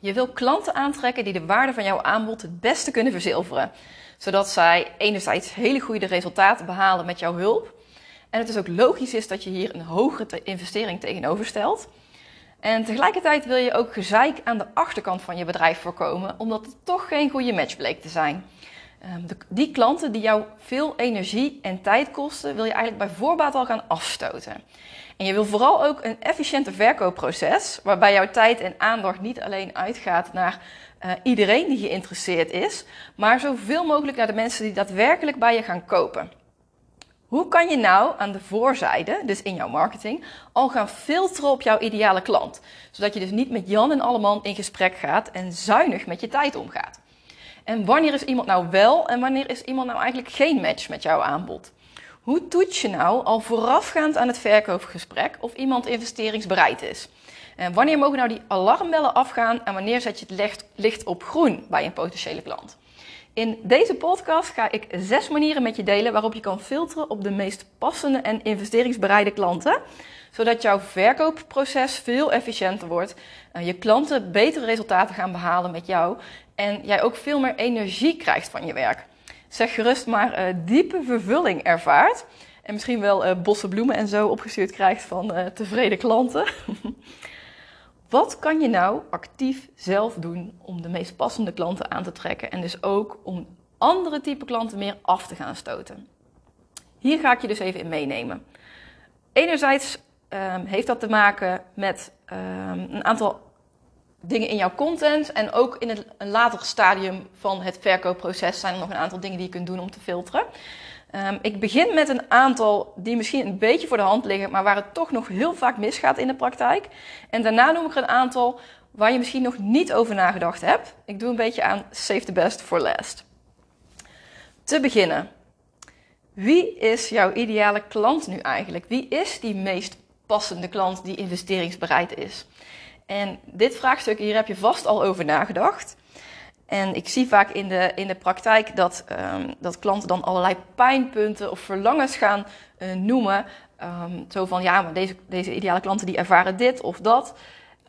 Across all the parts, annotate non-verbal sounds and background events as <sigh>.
Je wil klanten aantrekken die de waarde van jouw aanbod het beste kunnen verzilveren. Zodat zij enerzijds hele goede resultaten behalen met jouw hulp. En het is ook logisch is dat je hier een hogere investering tegenover stelt. En tegelijkertijd wil je ook gezeik aan de achterkant van je bedrijf voorkomen, omdat het toch geen goede match bleek te zijn. Ehm, die klanten die jou veel energie en tijd kosten, wil je eigenlijk bij voorbaat al gaan afstoten. En je wil vooral ook een efficiënte verkoopproces, waarbij jouw tijd en aandacht niet alleen uitgaat naar uh, iedereen die geïnteresseerd is, maar zoveel mogelijk naar de mensen die daadwerkelijk bij je gaan kopen. Hoe kan je nou aan de voorzijde, dus in jouw marketing, al gaan filteren op jouw ideale klant? Zodat je dus niet met Jan en Alleman in gesprek gaat en zuinig met je tijd omgaat. En wanneer is iemand nou wel en wanneer is iemand nou eigenlijk geen match met jouw aanbod? Hoe toets je nou al voorafgaand aan het verkoopgesprek of iemand investeringsbereid is? En wanneer mogen nou die alarmbellen afgaan en wanneer zet je het licht op groen bij een potentiële klant? In deze podcast ga ik zes manieren met je delen waarop je kan filteren op de meest passende en investeringsbereide klanten, zodat jouw verkoopproces veel efficiënter wordt, je klanten betere resultaten gaan behalen met jou en jij ook veel meer energie krijgt van je werk. Zeg gerust maar uh, diepe vervulling ervaart en misschien wel uh, bloemen en zo opgestuurd krijgt van uh, tevreden klanten. <laughs> Wat kan je nou actief zelf doen om de meest passende klanten aan te trekken en dus ook om andere type klanten meer af te gaan stoten? Hier ga ik je dus even in meenemen. Enerzijds um, heeft dat te maken met um, een aantal dingen in jouw content en ook in het, een later stadium van het verkoopproces zijn er nog een aantal dingen die je kunt doen om te filteren. Um, ik begin met een aantal die misschien een beetje voor de hand liggen, maar waar het toch nog heel vaak misgaat in de praktijk. En daarna noem ik er een aantal waar je misschien nog niet over nagedacht hebt. Ik doe een beetje aan save the best for last. Te beginnen. Wie is jouw ideale klant nu eigenlijk? Wie is die meest passende klant die investeringsbereid is? En dit vraagstuk, hier heb je vast al over nagedacht. En ik zie vaak in de, in de praktijk dat, um, dat klanten dan allerlei pijnpunten of verlangens gaan uh, noemen. Um, zo van, ja, maar deze, deze ideale klanten die ervaren dit of dat.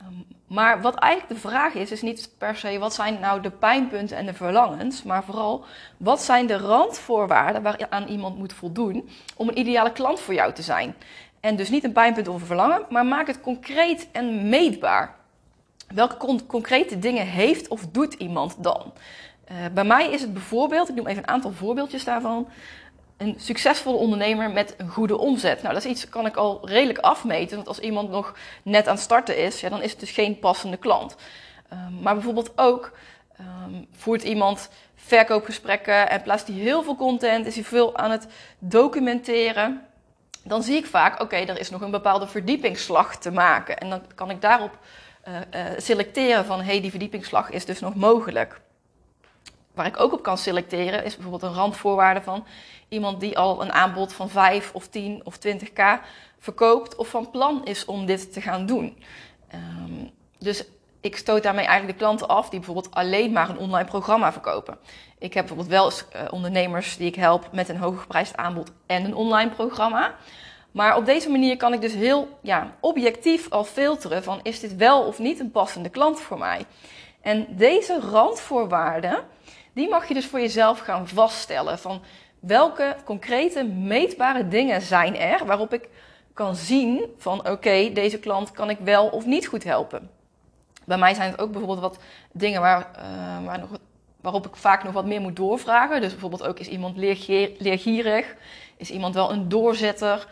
Um, maar wat eigenlijk de vraag is, is niet per se wat zijn nou de pijnpunten en de verlangens, maar vooral wat zijn de randvoorwaarden waaraan iemand moet voldoen om een ideale klant voor jou te zijn. En dus niet een pijnpunt of een verlangen, maar maak het concreet en meetbaar. Welke con concrete dingen heeft of doet iemand dan? Uh, bij mij is het bijvoorbeeld, ik noem even een aantal voorbeeldjes daarvan, een succesvolle ondernemer met een goede omzet. Nou, dat is iets kan ik al redelijk afmeten, want als iemand nog net aan het starten is, ja, dan is het dus geen passende klant. Um, maar bijvoorbeeld ook um, voert iemand verkoopgesprekken en plaatst hij heel veel content, is hij veel aan het documenteren dan zie ik vaak, oké, okay, er is nog een bepaalde verdiepingsslag te maken. En dan kan ik daarop selecteren van, hey, die verdiepingsslag is dus nog mogelijk. Waar ik ook op kan selecteren is bijvoorbeeld een randvoorwaarde van iemand die al een aanbod van 5 of 10 of 20k verkoopt of van plan is om dit te gaan doen. Um, dus ik stoot daarmee eigenlijk de klanten af die bijvoorbeeld alleen maar een online programma verkopen. Ik heb bijvoorbeeld wel eens uh, ondernemers die ik help met een hooggeprijsd aanbod en een online programma. Maar op deze manier kan ik dus heel ja, objectief al filteren van is dit wel of niet een passende klant voor mij. En deze randvoorwaarden, die mag je dus voor jezelf gaan vaststellen van welke concrete meetbare dingen zijn er waarop ik kan zien van oké, deze klant kan ik wel of niet goed helpen. Bij mij zijn het ook bijvoorbeeld wat dingen waar, uh, waar nog, waarop ik vaak nog wat meer moet doorvragen. Dus bijvoorbeeld ook is iemand leergierig? Is iemand wel een doorzetter?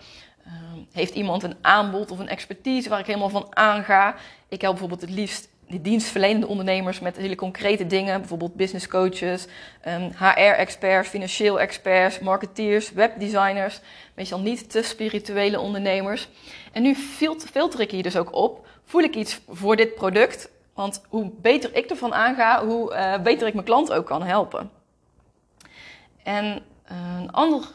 Uh, heeft iemand een aanbod of een expertise waar ik helemaal van aanga? Ik help bijvoorbeeld het liefst die dienstverlenende ondernemers met hele concrete dingen, bijvoorbeeld business coaches, um, ehm, HR-experts, financieel experts, marketeers, webdesigners, meestal niet te spirituele ondernemers. En nu filter ik hier dus ook op voel ik iets voor dit product? Want hoe beter ik ervan aanga, hoe uh, beter ik mijn klant ook kan helpen. En uh, een ander,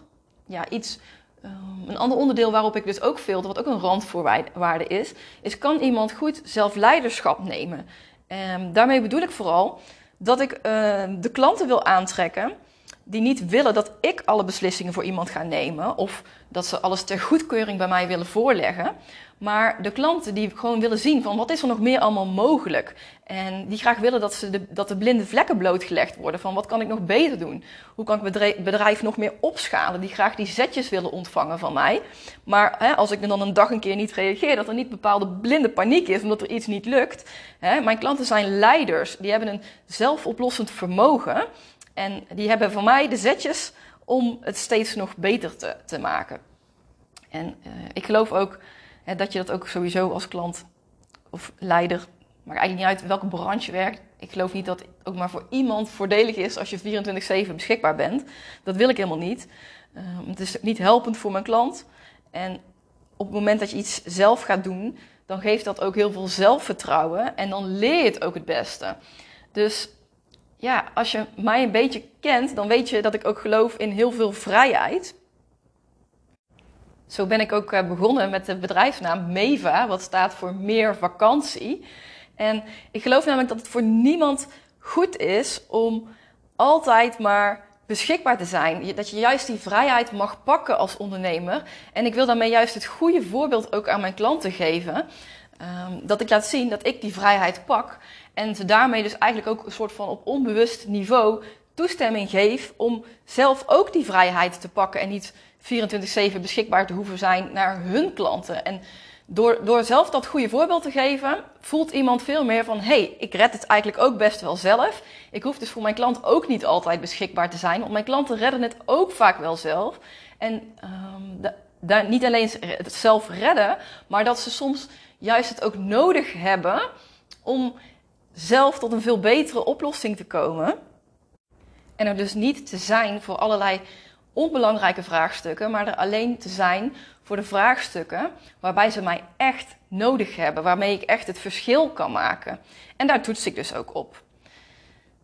ja, iets, uh, een ander onderdeel waarop ik dus ook filter, wat ook een randvoorwaarde is, is kan iemand goed zelfleiderschap nemen? Um, daarmee bedoel ik vooral dat ik de klanten wil aantrekken die niet willen dat ik alle beslissingen voor iemand ga nemen of dat ze alles ter goedkeuring bij mij willen voorleggen. Maar de klanten die gewoon willen zien van wat is er nog meer allemaal mogelijk. En die graag willen dat, ze de, dat de blinde vlekken blootgelegd worden. Van wat kan ik nog beter doen? Hoe kan ik het bedrijf nog meer opschalen? Die graag die zetjes willen ontvangen van mij. Maar hè, als ik dan een dag een keer niet reageer, dat er niet bepaalde blinde paniek is omdat er iets niet lukt. Hè? Mijn klanten zijn leiders. Die hebben een zelfoplossend vermogen. En die hebben van mij de zetjes om het steeds nog beter te, te maken. En uh, ik geloof ook dat je dat ook sowieso als klant of leider, maakt eigenlijk niet uit welke branche je werkt. Ik geloof niet dat het ook maar voor iemand voordelig is als je 24-7 beschikbaar bent. Dat wil ik helemaal niet. Uh, het is niet helpend voor mijn klant. En op het moment dat je iets zelf gaat doen, dan geeft dat ook heel veel zelfvertrouwen en dan leer je het ook het beste. Dus ja, als je mij een beetje kent, dan weet je dat ik ook geloof in heel veel vrijheid. Zo ben ik ook eh, begonnen met de bedrijfsnaam MEVA, wat staat voor meer vakantie. En ik geloof namelijk dat het voor niemand goed is om altijd maar beschikbaar te zijn. Dat je juist die vrijheid mag pakken als ondernemer. En ik wil daarmee juist het goede voorbeeld ook aan mijn klanten geven. Um, dat ik laat zien dat ik die vrijheid pak. En ze daarmee dus eigenlijk ook een soort van op onbewust niveau toestemming geef om zelf ook die vrijheid te pakken en niet 24-7 beschikbaar te hoeven zijn naar hun klanten. En door, door zelf dat goede voorbeeld te geven, voelt iemand veel meer van: hé, hey, ik red het eigenlijk ook best wel zelf. Ik hoef dus voor mijn klant ook niet altijd beschikbaar te zijn, want mijn klanten redden het ook vaak wel zelf. En um, de, daar niet alleen het zelf redden, maar dat ze soms juist het ook nodig hebben om zelf tot een veel betere oplossing te komen. En er dus niet te zijn voor allerlei onbelangrijke vraagstukken, maar er alleen te zijn voor de vraagstukken waarbij ze mij echt nodig hebben, waarmee ik echt het verschil kan maken. En daar toets ik dus ook op.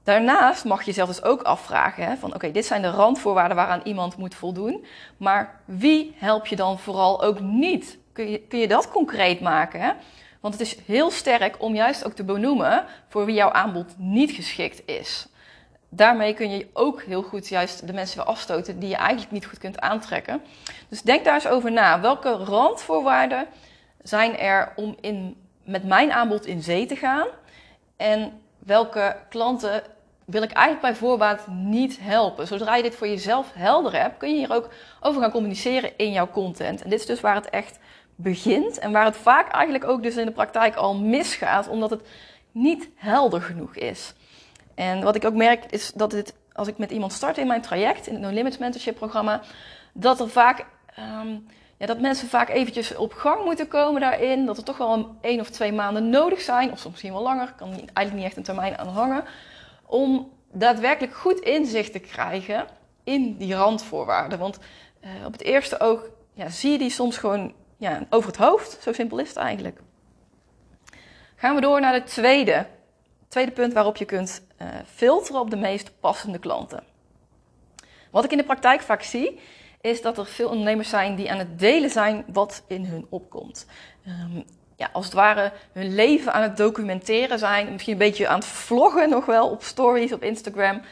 Daarnaast mag je jezelf dus ook afvragen van oké, dit zijn de randvoorwaarden waaraan iemand moet voldoen, maar wie help je dan vooral ook niet? Kun je, kun je dat concreet maken? Hè? Want het is heel sterk om juist ook te benoemen voor wie jouw aanbod niet geschikt is. Daarmee kun je ook heel goed juist de mensen weer afstoten die je eigenlijk niet goed kunt aantrekken. Dus denk daar eens over na. Welke randvoorwaarden zijn er om in, met mijn aanbod in zee te gaan? En welke klanten wil ik eigenlijk bij voorbaat niet helpen? Zodra je dit voor jezelf helder hebt, kun je hier ook over gaan communiceren in jouw content. En dit is dus waar het echt begint en waar het vaak eigenlijk ook dus in de praktijk al misgaat, omdat het niet helder genoeg is. En wat ik ook merk is dat het, als ik met iemand start in mijn traject, in het No Limits Mentorship programma, dat er vaak, um, ja, dat mensen vaak eventjes op gang moeten komen daarin, dat er toch wel een één of twee maanden nodig zijn, of soms misschien wel langer, kan eigenlijk niet echt een termijn aan hangen, om daadwerkelijk goed inzicht te krijgen in die randvoorwaarden. Want uh, op het eerste oog ja, zie je die soms gewoon ja, over het hoofd. Zo simpel is het eigenlijk. Gaan we door naar het tweede. Tweede punt waarop je kunt uh, filteren op de meest passende klanten. Wat ik in de praktijk vaak zie, is dat er veel ondernemers zijn die aan het delen zijn wat in hun opkomt. Um, ja, als het ware hun leven aan het documenteren zijn. Misschien een beetje aan het vloggen nog wel op stories op Instagram.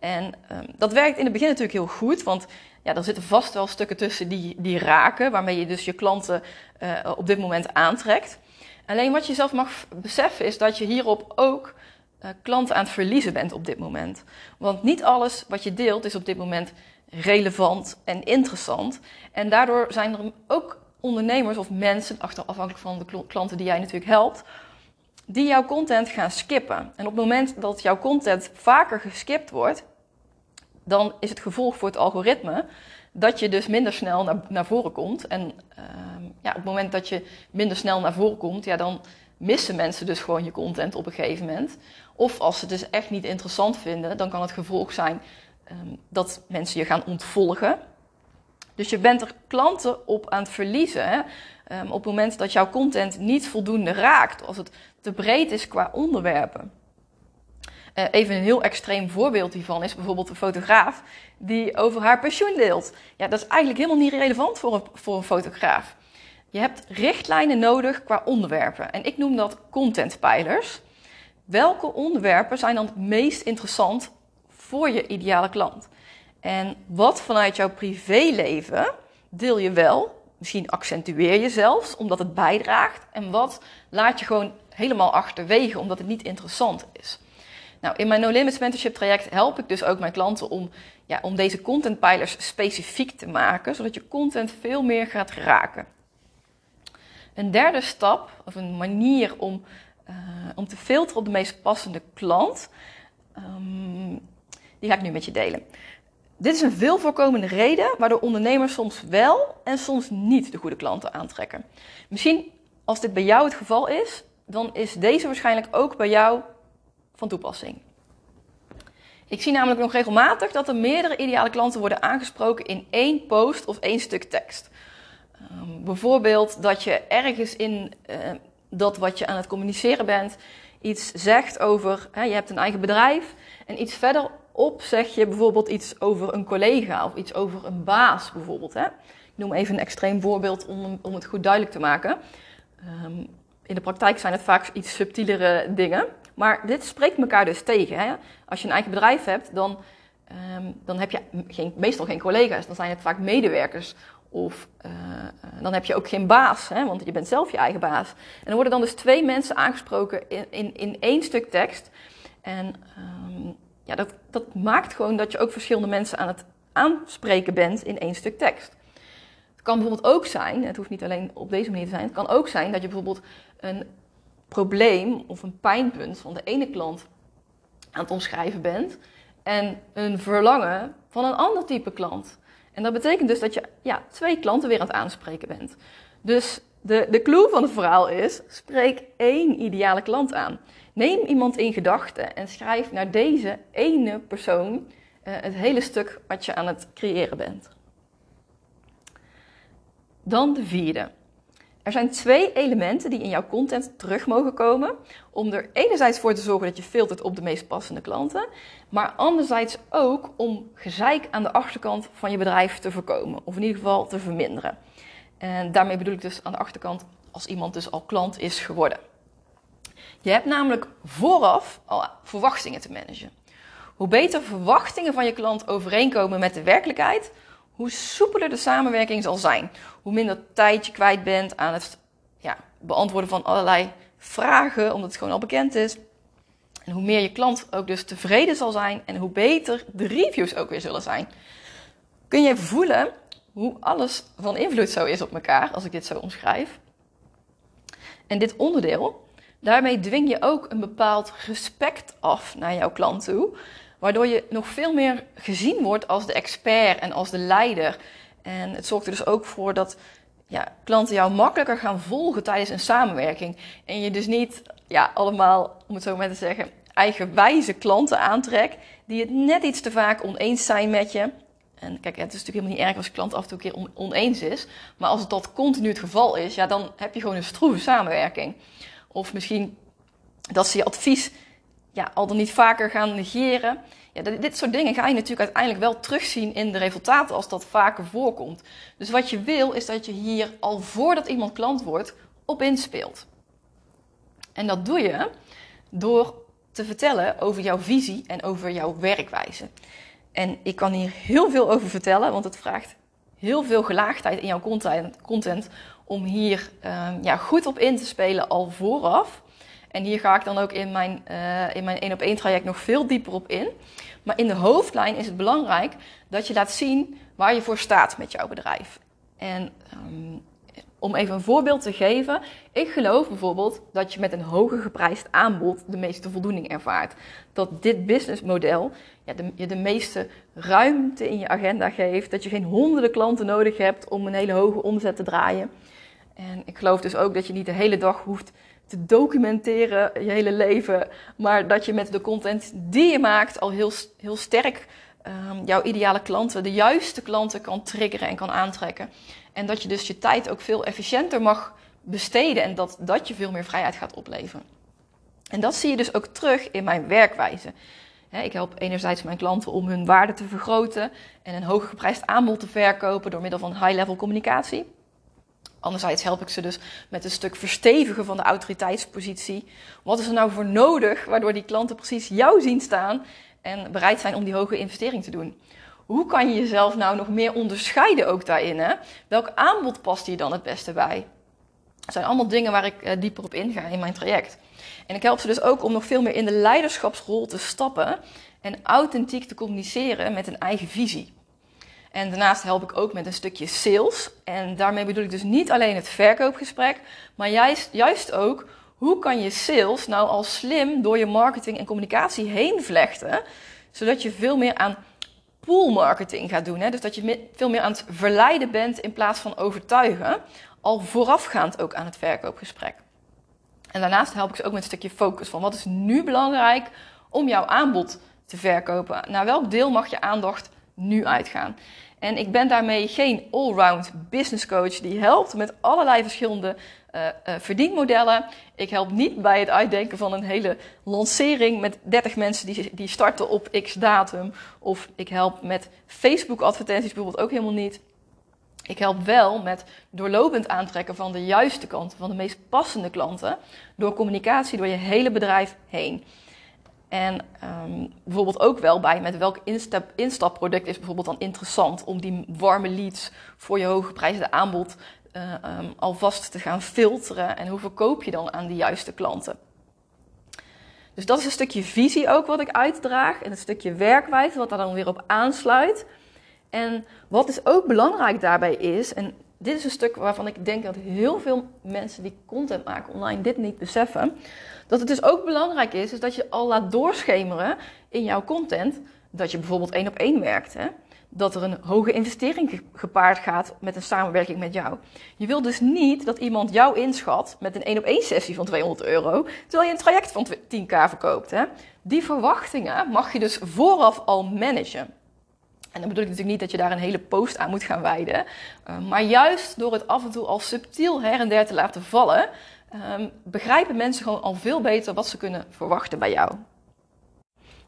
En um, dat werkt in het begin natuurlijk heel goed, want ja, er zitten vast wel stukken tussen die, die raken, waarmee je dus je klanten uh, op dit moment aantrekt. Alleen wat je zelf mag beseffen is dat je hierop ook uh, klanten aan het verliezen bent op dit moment. Want niet alles wat je deelt is op dit moment relevant en interessant. En daardoor zijn er ook ondernemers of mensen, afhankelijk van de klanten die jij natuurlijk helpt, die jouw content gaan skippen. En op het moment dat jouw content vaker geskipt wordt, dan is het gevolg voor het algoritme dat je dus minder snel naar, naar voren komt. En uh, ja, op het moment dat je minder snel naar voren komt, ja, dan missen mensen dus gewoon je content op een gegeven moment. Of als ze het dus echt niet interessant vinden, dan kan het gevolg zijn um, dat mensen je gaan ontvolgen. Dus je bent er klanten op aan het verliezen. Hè? Um, op het moment dat jouw content niet voldoende raakt, als het te breed is qua onderwerpen. Uh, even een heel extreem voorbeeld hiervan is bijvoorbeeld een fotograaf die over haar pensioen deelt. Ja, dat is eigenlijk helemaal niet relevant voor een, voor een fotograaf. Je hebt richtlijnen nodig qua onderwerpen. En ik noem dat contentpijlers. Welke onderwerpen zijn dan het meest interessant voor je ideale klant? En wat vanuit jouw privéleven deel je wel? Misschien accentueer je zelfs omdat het bijdraagt. En wat laat je gewoon helemaal achterwege omdat het niet interessant is. Nou, in mijn No Limits Mentorship traject help ik dus ook mijn klanten om, ja, om deze contentpijlers specifiek te maken, zodat je content veel meer gaat raken. Een derde stap, of een manier om, uh, om te filteren op de meest passende klant, um, die ga ik nu met je delen. Dit is een veel voorkomende reden waardoor ondernemers soms wel en soms niet de goede klanten aantrekken. Misschien als dit bij jou het geval is, dan is deze waarschijnlijk ook bij jou toepassing. Ik zie namelijk nog regelmatig dat er meerdere ideale klanten worden aangesproken in één post of één stuk tekst. Um, bijvoorbeeld dat je ergens in uh, dat wat je aan het communiceren bent iets zegt over, hè, je hebt een eigen bedrijf en iets verderop zeg je bijvoorbeeld iets over een collega of iets over een baas bijvoorbeeld. Hè. Ik noem even een extreem voorbeeld om, om het goed duidelijk te maken. Um, in de praktijk zijn het vaak iets subtielere dingen. Maar dit spreekt elkaar dus tegen. Hè? Als je een eigen bedrijf hebt, dan, um, dan heb je geen, meestal geen collega's. Dan zijn het vaak medewerkers. Of uh, dan heb je ook geen baas, hè? want je bent zelf je eigen baas. En er worden dan dus twee mensen aangesproken in, in, in één stuk tekst. En um, ja, dat, dat maakt gewoon dat je ook verschillende mensen aan het aanspreken bent in één stuk tekst. Het kan bijvoorbeeld ook zijn, het hoeft niet alleen op deze manier te zijn, het kan ook zijn dat je bijvoorbeeld een probleem of een pijnpunt van de ene klant aan het omschrijven bent en een verlangen van een ander type klant. En dat betekent dus dat je ja, twee klanten weer aan het aanspreken bent. Dus de, de clue van het verhaal is: spreek één ideale klant aan. Neem iemand in gedachten en schrijf naar deze ene persoon uh, het hele stuk wat je aan het creëren bent. Dan de vierde. Er zijn twee elementen die in jouw content terug mogen komen. Om er enerzijds voor te zorgen dat je filtert op de meest passende klanten. Maar anderzijds ook om gezeik aan de achterkant van je bedrijf te voorkomen. Of in ieder geval te verminderen. En daarmee bedoel ik dus aan de achterkant als iemand dus al klant is geworden. Je hebt namelijk vooraf al verwachtingen te managen. Hoe beter verwachtingen van je klant overeenkomen met de werkelijkheid, hoe soepeler de samenwerking zal zijn. Hoe minder tijd je kwijt bent aan het ja, beantwoorden van allerlei vragen, omdat het gewoon al bekend is. En hoe meer je klant ook dus tevreden zal zijn en hoe beter de reviews ook weer zullen zijn. Kun je voelen hoe alles van invloed zo is op elkaar, als ik dit zo omschrijf. En dit onderdeel, daarmee dwing je ook een bepaald respect af naar jouw klant toe. Waardoor je nog veel meer gezien wordt als de expert en als de leider. En het zorgt er dus ook voor dat ja, klanten jou makkelijker gaan volgen tijdens een samenwerking. En je dus niet ja, allemaal, om het zo maar te zeggen, eigenwijze klanten aantrekt. Die het net iets te vaak oneens zijn met je. En kijk, het is natuurlijk helemaal niet erg als klant af en toe een keer oneens is. Maar als dat continu het geval is, ja, dan heb je gewoon een stroeve samenwerking. Of misschien dat ze je advies ja, al dan niet vaker gaan negeren. Ja, dit soort dingen ga je natuurlijk uiteindelijk wel terugzien in de resultaten als dat vaker voorkomt. Dus wat je wil is dat je hier al voordat iemand klant wordt op inspeelt. En dat doe je door te vertellen over jouw visie en over jouw werkwijze. En ik kan hier heel veel over vertellen, want het vraagt heel veel gelaagdheid in jouw content, om hier um, ja, goed op in te spelen al vooraf. En hier ga ik dan ook in mijn, uh, in mijn 1 op 1 traject nog veel dieper op in. Maar in de hoofdlijn is het belangrijk dat je laat zien waar je voor staat met jouw bedrijf. En um, om even een voorbeeld te geven. Ik geloof bijvoorbeeld dat je met een hoger geprijsd aanbod de meeste voldoening ervaart. Dat dit businessmodel ja, je de meeste ruimte in je agenda geeft. Dat je geen honderden klanten nodig hebt om een hele hoge omzet te draaien. En ik geloof dus ook dat je niet de hele dag hoeft te documenteren je hele leven, maar dat je met de content die je maakt al heel, heel sterk um, jouw ideale klanten, de juiste klanten kan triggeren en kan aantrekken. En dat je dus je tijd ook veel efficiënter mag besteden en dat dat je veel meer vrijheid gaat opleveren. En dat zie je dus ook terug in mijn werkwijze. Ik help enerzijds mijn klanten om hun waarde te vergroten en een hoger geprijsd aanbod te verkopen door middel van high-level communicatie. Anderzijds help ik ze dus met een stuk verstevigen van de autoriteitspositie. Wat is er nou voor nodig waardoor die klanten precies jou zien staan en bereid zijn om die hoge investering te doen? hoe kan je jezelf nou nog meer onderscheiden ook daarin? Welk aanbod past hier dan het beste bij? Dat zijn allemaal dingen waar ik uh, dieper op inga in mijn traject. En ik help ze dus ook om nog veel meer in de leiderschapsrol te stappen en authentiek te communiceren met een eigen visie. En daarnaast help ik ook met een stukje sales. En daarmee bedoel ik dus niet alleen het verkoopgesprek, maar juist, juist ook hoe kan je sales nou al slim door je marketing en communicatie heen vlechten, zodat je veel meer aan pool marketing gaat doen. Hè? Dus dat je veel meer aan het verleiden bent in plaats van overtuigen, al voorafgaand ook aan het verkoopgesprek. En daarnaast help ik ze ook met een stukje focus van wat is nu belangrijk om jouw aanbod te verkopen. Naar welk deel mag je aandacht nu uitgaan? En ik ben daarmee geen allround business coach die helpt met allerlei verschillende uh, uh, verdienmodellen. Ik help niet bij het uitdenken van een hele lancering met 30 mensen die, die starten op x datum. Of ik help met Facebook advertenties bijvoorbeeld ook helemaal niet. Ik help wel met doorlopend aantrekken van de juiste klanten, van de meest passende klanten, door communicatie door je hele bedrijf heen. En um, bijvoorbeeld ook wel bij met welk instap, instapproduct is bijvoorbeeld dan interessant om die warme leads voor je hooggeprijsde aanbod uh, um, alvast te gaan filteren. En hoe verkoop je dan aan die juiste klanten? Dus dat is een stukje visie ook wat ik uitdraag en een stukje werkwijze wat daar dan weer op aansluit. En wat dus ook belangrijk daarbij is, en dit is een stuk waarvan ik denk dat heel veel mensen die content maken online dit niet beseffen. Dat het dus ook belangrijk is, is dat je al laat doorschemeren in jouw content dat je bijvoorbeeld één op één werkt. Hè? Dat er een hoge investering gepaard gaat met een samenwerking met jou. Je wil dus niet dat iemand jou inschat met een één op één sessie van 200 euro, terwijl je een traject van 10k verkoopt. Hè? Die verwachtingen mag je dus vooraf al managen. En dan bedoel ik natuurlijk niet dat je daar een hele post aan moet gaan wijden. Uh, maar juist door het af en toe al subtiel her en der te laten vallen, uh, begrijpen mensen gewoon al veel beter wat ze kunnen verwachten bij jou.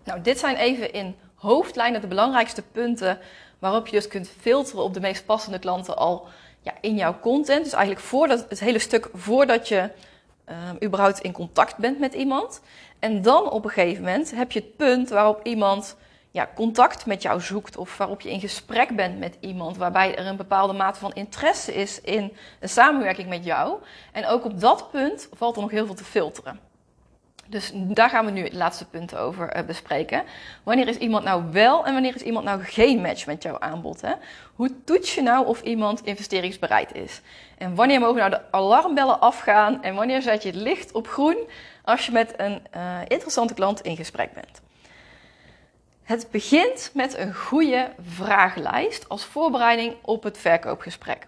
Nou, dit zijn even in hoofdlijnen de belangrijkste punten waarop je dus kunt filteren op de meest passende klanten al ja, in jouw content. Dus eigenlijk voordat, het hele stuk voordat je uh, überhaupt in contact bent met iemand. En dan op een gegeven moment heb je het punt waarop iemand ja, contact met jou zoekt of waarop je in gesprek bent met iemand, waarbij er een bepaalde mate van interesse is in een samenwerking met jou. En ook op dat punt valt er nog heel veel te filteren. Dus daar gaan we nu het laatste punt over uh, bespreken. Wanneer is iemand nou wel en wanneer is iemand nou geen match met jouw aanbod? Hè? Hoe toets je nou of iemand investeringsbereid is? En wanneer mogen nou de alarmbellen afgaan en wanneer zet je het licht op groen als je met een uh, interessante klant in gesprek bent? Het begint met een goede vragenlijst als voorbereiding op het verkoopgesprek.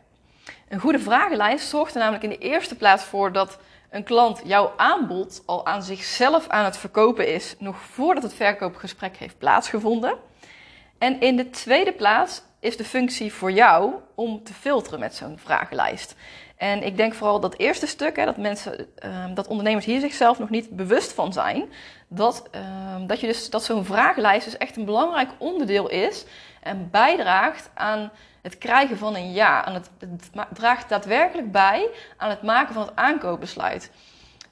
Een goede vragenlijst zorgt er namelijk in de eerste plaats voor dat een klant jouw aanbod al aan zichzelf aan het verkopen is, nog voordat het verkoopgesprek heeft plaatsgevonden. En in de tweede plaats is de functie voor jou om te filteren met zo'n vragenlijst. En ik denk vooral dat eerste stuk, hè, dat mensen, uh, dat ondernemers hier zichzelf nog niet bewust van zijn, dat, uh, dat, je dus, dat zo'n vragenlijst dus echt een belangrijk onderdeel is en bijdraagt aan het krijgen van een ja. Aan het, het draagt daadwerkelijk bij aan het maken van het aankoopbesluit.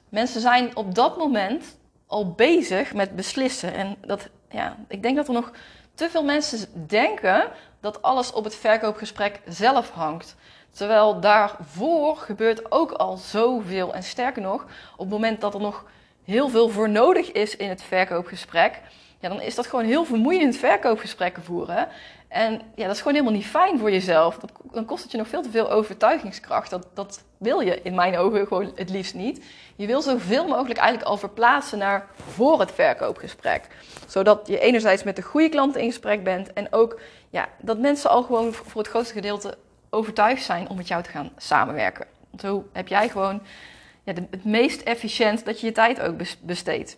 Mensen zijn op dat moment al bezig met beslissen. En dat, ja, ik denk dat er nog te veel mensen denken dat alles op het verkoopgesprek zelf hangt. Terwijl daarvoor gebeurt ook al zoveel. En sterker nog, op het moment dat er nog heel veel voor nodig is in het verkoopgesprek, ja, dan is dat gewoon heel vermoeiend verkoopgesprekken voeren. En ja, dat is gewoon helemaal niet fijn voor jezelf. Dat, dan kost het je nog veel te veel overtuigingskracht. Dat, dat wil je in mijn ogen gewoon het liefst niet. Je wil zoveel mogelijk eigenlijk al verplaatsen naar voor het verkoopgesprek. Zodat je enerzijds met de goede klanten in gesprek bent. En ook ja, dat mensen al gewoon voor het grootste gedeelte overtuigd zijn om met jou te gaan samenwerken. Zo heb jij gewoon ja, het meest efficiënt dat je je tijd ook besteedt.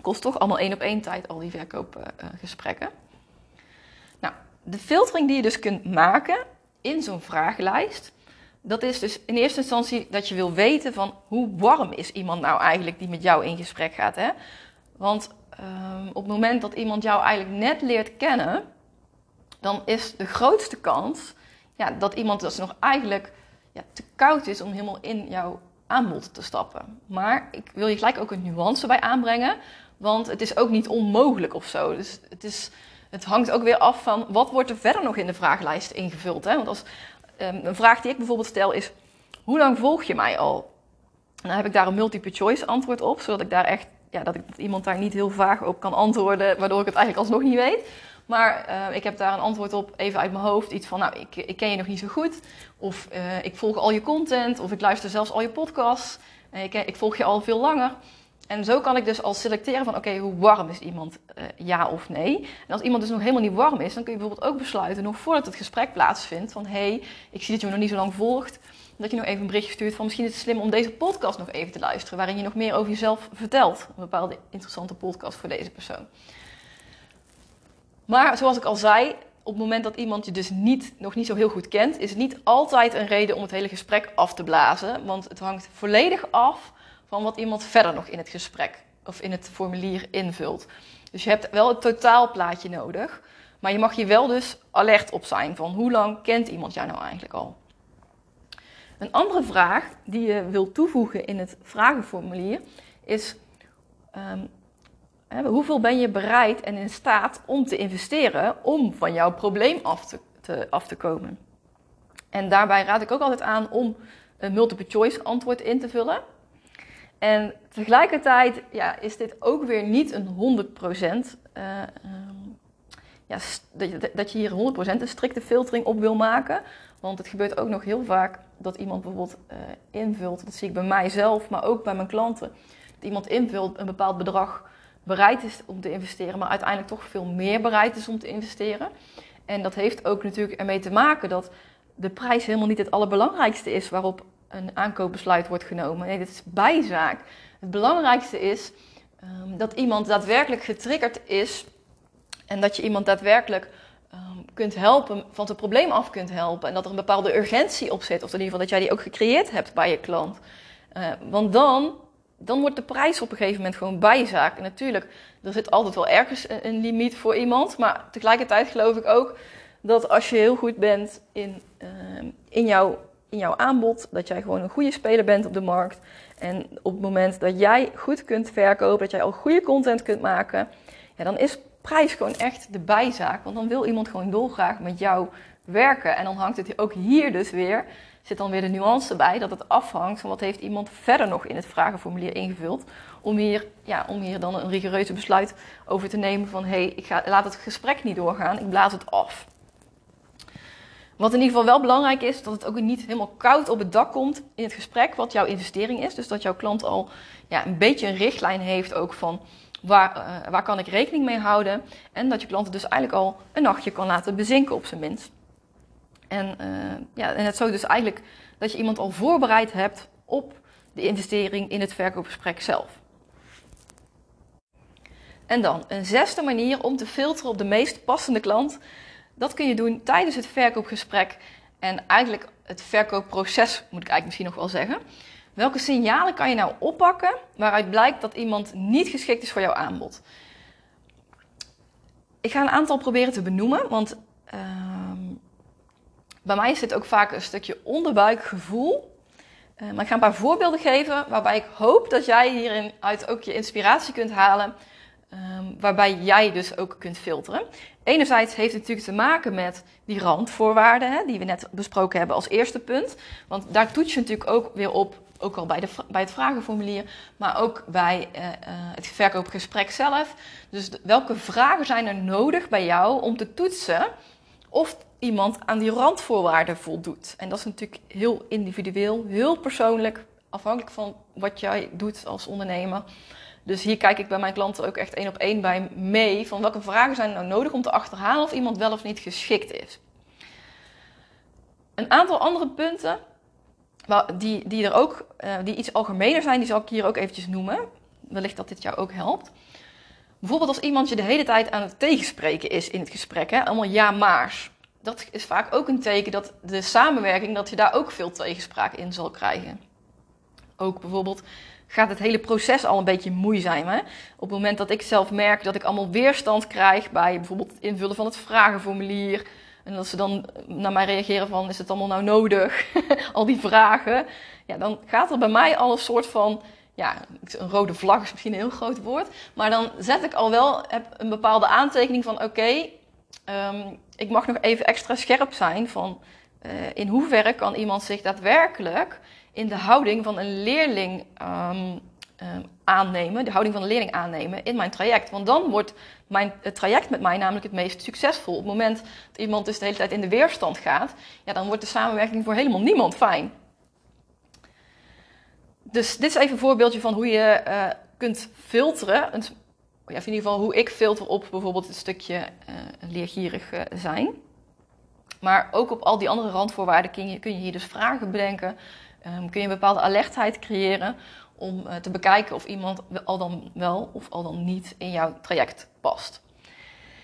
Kost toch allemaal één op één tijd al die verkoopgesprekken. De filtering die je dus kunt maken in zo'n vragenlijst, dat is dus in eerste instantie dat je wil weten van hoe warm is iemand nou eigenlijk die met jou in gesprek gaat. Hè? Want um, op het moment dat iemand jou eigenlijk net leert kennen, dan is de grootste kans ja, dat iemand dus nog eigenlijk ja, te koud is om helemaal in jouw aanbod te stappen. Maar ik wil je gelijk ook een nuance bij aanbrengen, want het is ook niet onmogelijk of zo. Dus het is, het hangt ook weer af van wat wordt er verder nog in de vragenlijst ingevuld. Hè? Want als, um, een vraag die ik bijvoorbeeld stel is, hoe lang volg je mij al? En dan heb ik daar een multiple choice antwoord op, zodat ik daar echt, ja, dat, ik, iemand daar niet heel vaag op kan antwoorden, waardoor ik het eigenlijk alsnog niet weet. Maar uh, ik heb daar een antwoord op, even uit mijn hoofd. Iets van, nou, ik, ik ken je nog niet zo goed. Of uh, ik volg al je content. Of ik luister zelfs al je podcasts. Uh, ik, ik, volg je al veel langer. En zo kan ik dus al selecteren van, oké, hoe warm is iemand? ja of nee? En als iemand dus nog helemaal niet warm is, dan kun je bijvoorbeeld ook besluiten, nog voordat het gesprek plaatsvindt, van, hé, hey, ik zie dat je me nog niet zo lang volgt. Dat je nog even een berichtje stuurt van, misschien is het slim om deze podcast nog even te luisteren. Waarin je nog meer over jezelf vertelt. Een bepaalde interessante podcast voor deze persoon. Maar zoals ik al zei, op het moment dat iemand je dus niet, nog niet zo heel goed kent, is het niet altijd een reden om het hele gesprek af te blazen. Want het hangt volledig af van wat iemand verder nog in het gesprek of in het formulier invult. Dus je hebt wel het totaalplaatje nodig. Maar je mag je wel dus alert op zijn van hoe lang kent iemand jou nou eigenlijk al. Een andere vraag die je wilt toevoegen in het vragenformulier is: um, hoeveel ben je bereid en in staat om te investeren om van jouw probleem af te, af te komen? En daarbij raad ik ook altijd aan om een multiple choice antwoord in te vullen. En tegelijkertijd ja, is dit ook weer niet een 100%. Uh, um, ja, dat, je, hier 100% een strikte filtering op wil maken. Want het gebeurt ook nog heel vaak dat iemand bijvoorbeeld uh, invult, dat zie ik bij mijzelf, maar ook bij mijn klanten. Dat iemand invult een bepaald bedrag bereid is om te investeren, maar uiteindelijk toch veel meer bereid is om te investeren. En dat heeft ook natuurlijk ermee te maken dat de prijs helemaal niet het allerbelangrijkste is waarop een aankoopbesluit wordt genomen. Nee, dit is bijzaak. Het belangrijkste is um, dat iemand daadwerkelijk getriggerd is en dat je iemand daadwerkelijk um, kunt helpen, van het probleem af kunt helpen. En dat er een bepaalde urgentie op zit, of in ieder geval dat jij die ook gecreëerd hebt bij je klant. Uh, want dan dan wordt de prijs op een gegeven moment gewoon bijzaak. En natuurlijk, er zit altijd wel ergens een limiet voor iemand. Maar tegelijkertijd geloof ik ook dat als je heel goed bent in, uh, in, jouw, jouw aanbod, dat jij gewoon een goede speler bent op de markt. En op het moment dat jij goed kunt verkopen, dat jij al goede content kunt maken, ja, dan is prijs gewoon echt de bijzaak. Want dan wil iemand gewoon dolgraag met jou werken. En dan hangt het ook hier dus weer zit dan weer de nuance bij dat het afhangt van wat heeft iemand verder nog in het vragenformulier ingevuld. Om hier, ja, om hier dan een rigoureuze besluit over te nemen van hé, hey, ik ga, laat het gesprek niet doorgaan, ik blaas het af. Wat in ieder geval wel belangrijk is, dat het ook niet helemaal koud op het dak komt in het gesprek wat jouw investering is. Dus dat jouw klant al ja, een beetje een richtlijn heeft ook van waar, uh, waar kan ik rekening mee houden. En dat je klant het dus eigenlijk al een nachtje kan laten bezinken op zijn minst. En, uh, ja, en het zo dus eigenlijk dat je iemand al voorbereid hebt op de investering in het verkoopgesprek zelf. En dan een zesde manier om te filteren op de meest passende klant. Dat kun je doen tijdens het verkoopgesprek en eigenlijk het verkoopproces, moet ik eigenlijk misschien nog wel zeggen. Welke signalen kan je nou oppakken waaruit blijkt dat iemand niet geschikt is voor jouw aanbod? Ik ga een aantal proberen te benoemen, want uh, bij mij is dit ook vaak een stukje onderbuikgevoel. Uh, maar ik ga een paar voorbeelden geven waarbij ik hoop dat jij hierin uit ook je inspiratie kunt halen. Um, waarbij jij dus ook kunt filteren. Enerzijds heeft het natuurlijk te maken met die randvoorwaarden hè, die we net besproken hebben als eerste punt. Want daar toets je natuurlijk ook weer op, ook al bij, de, bij het vragenformulier, maar ook bij uh, uh, het verkoopgesprek zelf. Dus welke vragen zijn er nodig bij jou om te toetsen of iemand aan die randvoorwaarden voldoet. En dat is natuurlijk heel individueel, heel persoonlijk, afhankelijk van wat jij doet als ondernemer. Dus hier kijk ik bij mijn klanten ook echt één op één bij mee van welke vragen zijn nou nodig om te achterhalen of iemand wel of niet geschikt is. Een aantal andere punten die, die er ook, uh, die iets algemener zijn, die zal ik hier ook eventjes noemen. Wellicht dat dit jou ook helpt. Bijvoorbeeld als iemand je de hele tijd aan het tegenspreken is in het gesprek, hè? allemaal ja-maars dat is vaak ook een teken dat de samenwerking, dat je daar ook veel tegenspraak in zal krijgen. Ook bijvoorbeeld gaat het hele proces al een beetje moeizaam. Hè? Op het moment dat ik zelf merk dat ik allemaal weerstand krijg bij bijvoorbeeld het invullen van het vragenformulier. En dat ze dan naar mij reageren van, is het allemaal nou nodig? <laughs> al die vragen. Ja, dan gaat er bij mij al een soort van, ja, een rode vlag is misschien een heel groot woord. Maar dan zet ik al wel een bepaalde aantekening van, oké, ehm, ik mag nog even extra scherp zijn van uh, in hoeverre kan iemand zich daadwerkelijk in de houding van een leerling um, aannemen, de houding van een leerling aannemen in mijn traject. Want dan wordt mijn, het traject met mij namelijk het meest succesvol. Op het moment dat iemand dus de hele tijd in de weerstand gaat, ja, dan wordt de samenwerking voor helemaal niemand fijn. Dus dit is even een voorbeeldje van hoe je uh, kunt filteren. Ja, in ieder geval hoe ik filter op bijvoorbeeld het stukje uh, leergierig uh, zijn. Maar ook op al die andere randvoorwaarden kun je, kun je hier dus vragen bedenken. Um, kun je een bepaalde alertheid creëren om uh, te bekijken of iemand al dan wel of al dan niet in jouw traject past.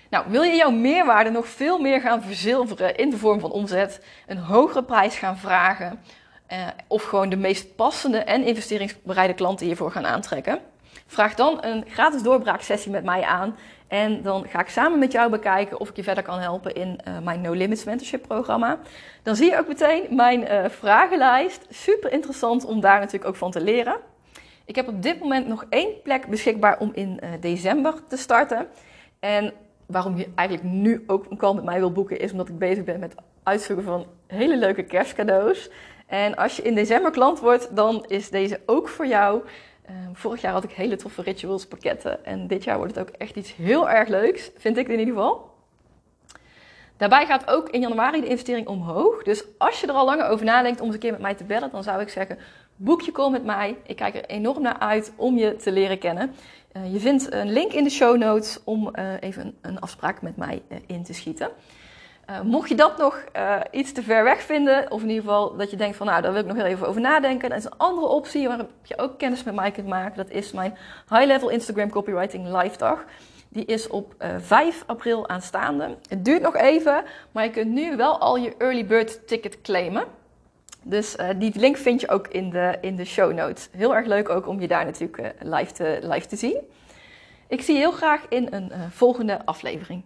Nou, wil je jouw meerwaarde nog veel meer gaan verzilveren in de vorm van omzet, een hogere prijs gaan vragen uh, of gewoon de meest passende en investeringsbereide klanten hiervoor gaan aantrekken? Vraag dan een gratis doorbraaksessie met mij aan en dan ga ik samen met jou bekijken of ik je verder kan helpen in uh, mijn No Limits Mentorship programma. Dan zie je ook meteen mijn uh, vragenlijst. Super interessant om daar natuurlijk ook van te leren. Ik heb op dit moment nog één plek beschikbaar om in uh, december te starten. En waarom je eigenlijk nu ook een kant met mij wil boeken, is omdat ik bezig ben met uitzoeken van hele leuke kerstcadeaus. En als je in december klant wordt, dan is deze ook voor jou. Um, vorig jaar had ik hele toffe rituals pakketten. En dit jaar wordt het ook echt iets heel erg leuks. Vind ik in ieder geval. Daarbij gaat ook in januari de investering omhoog. Dus als je er al langer over nadenkt om eens een keer met mij te bellen, dan zou ik zeggen: boek je call met mij. Ik kijk er enorm naar uit om je te leren kennen. Uh, je vindt een link in de show notes om uh, even een, afspraak met mij uh, in te schieten. Uh, mocht je dat nog uh, iets te ver weg vinden, of in ieder geval dat je denkt van nou, daar wil ik nog heel even over nadenken. Dat is een andere optie waarop je ook kennis met mij kunt maken. Dat is mijn High Level Instagram Copywriting Live Dag. Die is op uh, 5 april aanstaande. Het duurt nog even, maar je kunt nu wel al je early bird ticket claimen. Dus die link vind je ook in de, in de show notes. Heel erg leuk ook om je daar natuurlijk live, te, live te zien. Ik zie je heel graag in een volgende aflevering.